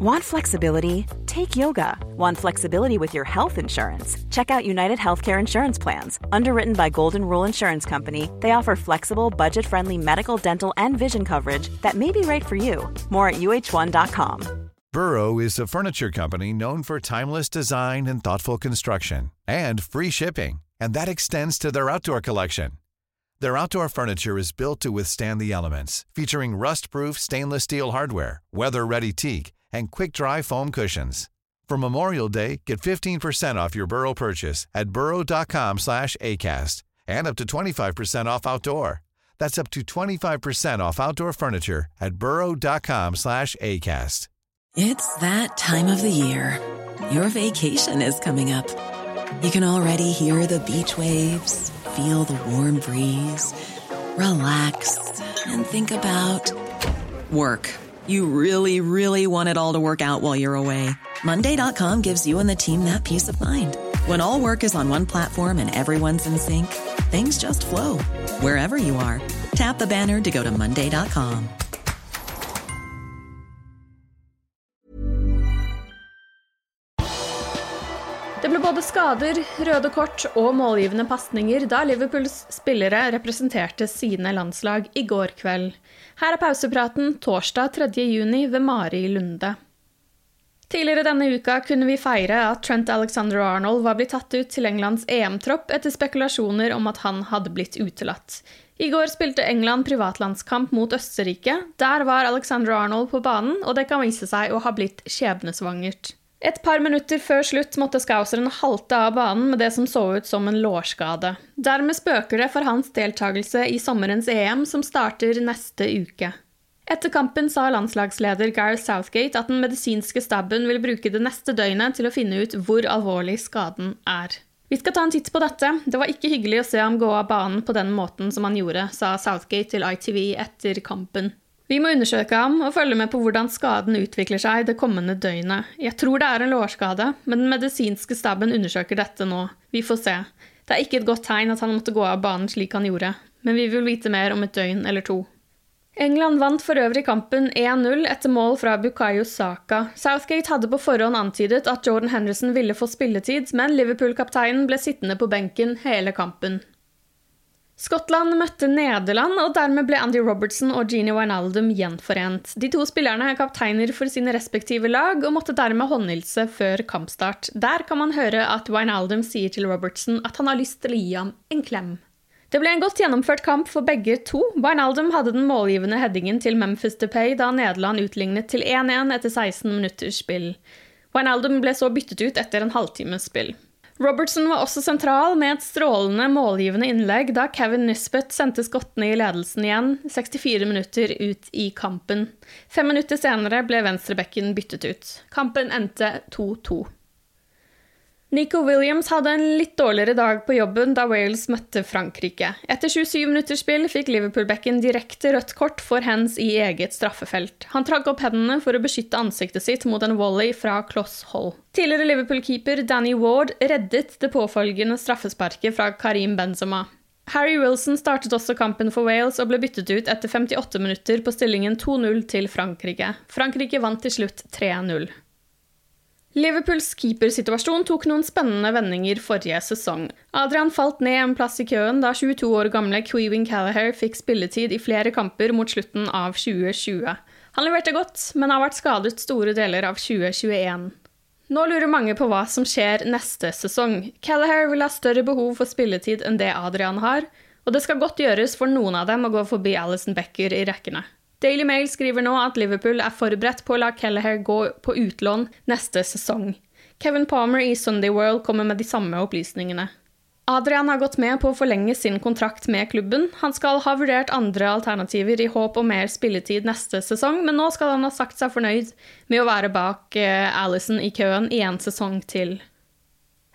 Want flexibility? Take yoga. Want flexibility with your health insurance? Check out United Healthcare Insurance Plans. Underwritten by Golden Rule Insurance Company, they offer flexible, budget friendly medical, dental, and vision coverage that may be right for you. More at uh1.com. Burrow is a furniture company known for timeless design and thoughtful construction and free shipping, and that extends to their outdoor collection. Their outdoor furniture is built to withstand the elements, featuring rust-proof stainless steel hardware, weather-ready teak, and quick-dry foam cushions. For Memorial Day, get 15% off your Burrow purchase at burrow.com slash ACAST and up to 25% off outdoor. That's up to 25% off outdoor furniture at burrow.com slash ACAST. It's that time of the year. Your vacation is coming up. You can already hear the beach waves, feel the warm breeze, relax, and think about work. You really, really want it all to work out while you're away. Monday.com gives you and the team that peace of mind. When all work is on one platform and everyone's in sync, things just flow wherever you are. Tap the banner to go to Monday.com. skader, røde kort og målgivende pasninger da Liverpools spillere representerte sine landslag i går kveld. Her er pausepraten torsdag 3. juni ved Mari Lunde. Tidligere denne uka kunne vi feire at Trent Alexander-Arnold var blitt tatt ut til Englands EM-tropp etter spekulasjoner om at han hadde blitt utelatt. I går spilte England privatlandskamp mot Østerrike. Der var Alexander-Arnold på banen, og det kan vise seg å ha blitt skjebnesvangert. Et par minutter før slutt måtte Skauseren halte av banen med det som så ut som en lårskade. Dermed spøker det for hans deltakelse i sommerens EM, som starter neste uke. Etter kampen sa landslagsleder Gareth Southgate at den medisinske staben vil bruke det neste døgnet til å finne ut hvor alvorlig skaden er. Vi skal ta en titt på dette. Det var ikke hyggelig å se ham gå av banen på den måten som han gjorde, sa Southgate til ITV etter kampen. Vi må undersøke ham og følge med på hvordan skaden utvikler seg det kommende døgnet. Jeg tror det er en lårskade, men den medisinske staben undersøker dette nå. Vi får se. Det er ikke et godt tegn at han måtte gå av banen slik han gjorde, men vi vil vite mer om et døgn eller to. England vant for øvrig kampen 1-0 etter mål fra Bukayo Saka. Southgate hadde på forhånd antydet at Jordan Henderson ville få spilletid, men Liverpool-kapteinen ble sittende på benken hele kampen. Skottland møtte Nederland, og dermed ble Andy Robertson og Jeannie Wijnaldum gjenforent. De to spillerne er kapteiner for sine respektive lag, og måtte dermed håndhilse før kampstart. Der kan man høre at Wijnaldum sier til Robertson at han har lyst til å gi ham en klem. Det ble en godt gjennomført kamp for begge to. Wijnaldum hadde den målgivende headingen til Memphis Depay da Nederland utlignet til 1-1 etter 16 minutters spill. Wijnaldum ble så byttet ut etter en halvtimes spill. Robertson var også sentral med et strålende målgivende innlegg da Kevin Nisbet sendte skottene i ledelsen igjen 64 minutter ut i kampen. Fem minutter senere ble venstrebekken byttet ut. Kampen endte 2-2. Nico Williams hadde en litt dårligere dag på jobben da Wales møtte Frankrike. Etter 27 minutters spill fikk Liverpool-bekken direkte rødt kort for hands i eget straffefelt. Han trakk opp hendene for å beskytte ansiktet sitt mot en volley fra kloss hold. Tidligere Liverpool-keeper Danny Ward reddet det påfølgende straffesparket fra Karim Benzema. Harry Wilson startet også kampen for Wales og ble byttet ut etter 58 minutter på stillingen 2-0 til Frankrike. Frankrike vant til slutt 3-0. Liverpools keepersituasjon tok noen spennende vendinger forrige sesong. Adrian falt ned en plass i køen da 22 år gamle Queeving Callagher fikk spilletid i flere kamper mot slutten av 2020. Han leverte godt, men har vært skadet store deler av 2021. Nå lurer mange på hva som skjer neste sesong. Callagher vil ha større behov for spilletid enn det Adrian har, og det skal godt gjøres for noen av dem å gå forbi Alison Becker i rekkene. Daily Mail skriver nå at Liverpool er forberedt på å la Kelleher gå på utlån neste sesong. Kevin Palmer i Sunday World kommer med de samme opplysningene. Adrian har gått med på å forlenge sin kontrakt med klubben. Han skal ha vurdert andre alternativer i håp om mer spilletid neste sesong, men nå skal han ha sagt seg fornøyd med å være bak eh, Alison i køen i en sesong til.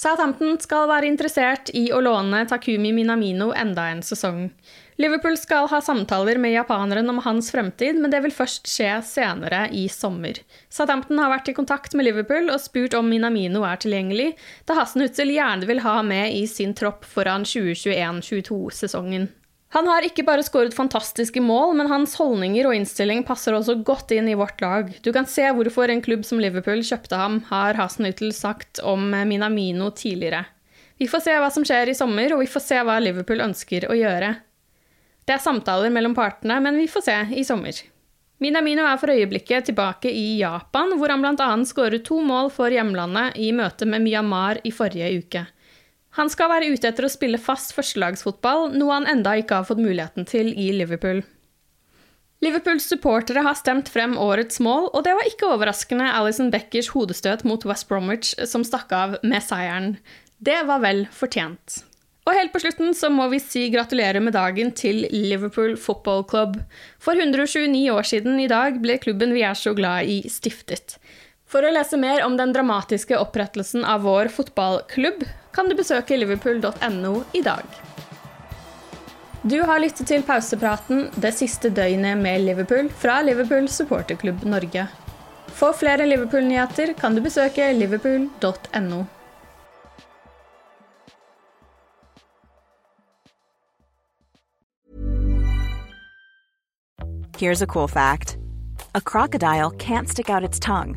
Southampton skal være interessert i å låne Takumi Minamino enda en sesong. Liverpool skal ha samtaler med japaneren om hans fremtid, men det vil først skje senere i sommer. Southampton har vært i kontakt med Liverpool og spurt om Minamino er tilgjengelig, da Hasenhutzel gjerne vil ha med i sin tropp foran 2021-2022-sesongen. Han har ikke bare skåret fantastiske mål, men hans holdninger og innstilling passer også godt inn i vårt lag. Du kan se hvorfor en klubb som Liverpool kjøpte ham, har Hasenhüttel sagt om Minamino tidligere. Vi får se hva som skjer i sommer, og vi får se hva Liverpool ønsker å gjøre. Det er samtaler mellom partene, men vi får se i sommer. Minamino er for øyeblikket tilbake i Japan, hvor han bl.a. skåret to mål for hjemlandet i møte med Myanmar i forrige uke. Han skal være ute etter å spille fast førstelagsfotball, noe han enda ikke har fått muligheten til i Liverpool. Liverpools supportere har stemt frem årets mål, og det var ikke overraskende Alison Beckers hodestøt mot West Bromwich som stakk av med seieren. Det var vel fortjent. Og helt på slutten så må vi si gratulerer med dagen til Liverpool Football Club. For 129 år siden i dag ble klubben vi er så glad i, stiftet. For å lese mer om den dramatiske opprettelsen av vår fotballklubb, kan du besøke liverpool.no i dag. Du har lyttet til pausepraten det siste døgnet med Liverpool fra Liverpool supporterklubb Norge. For flere Liverpool-nyheter kan du besøke liverpool.no. Here's a cool fact a crocodile can't stick out its tongue.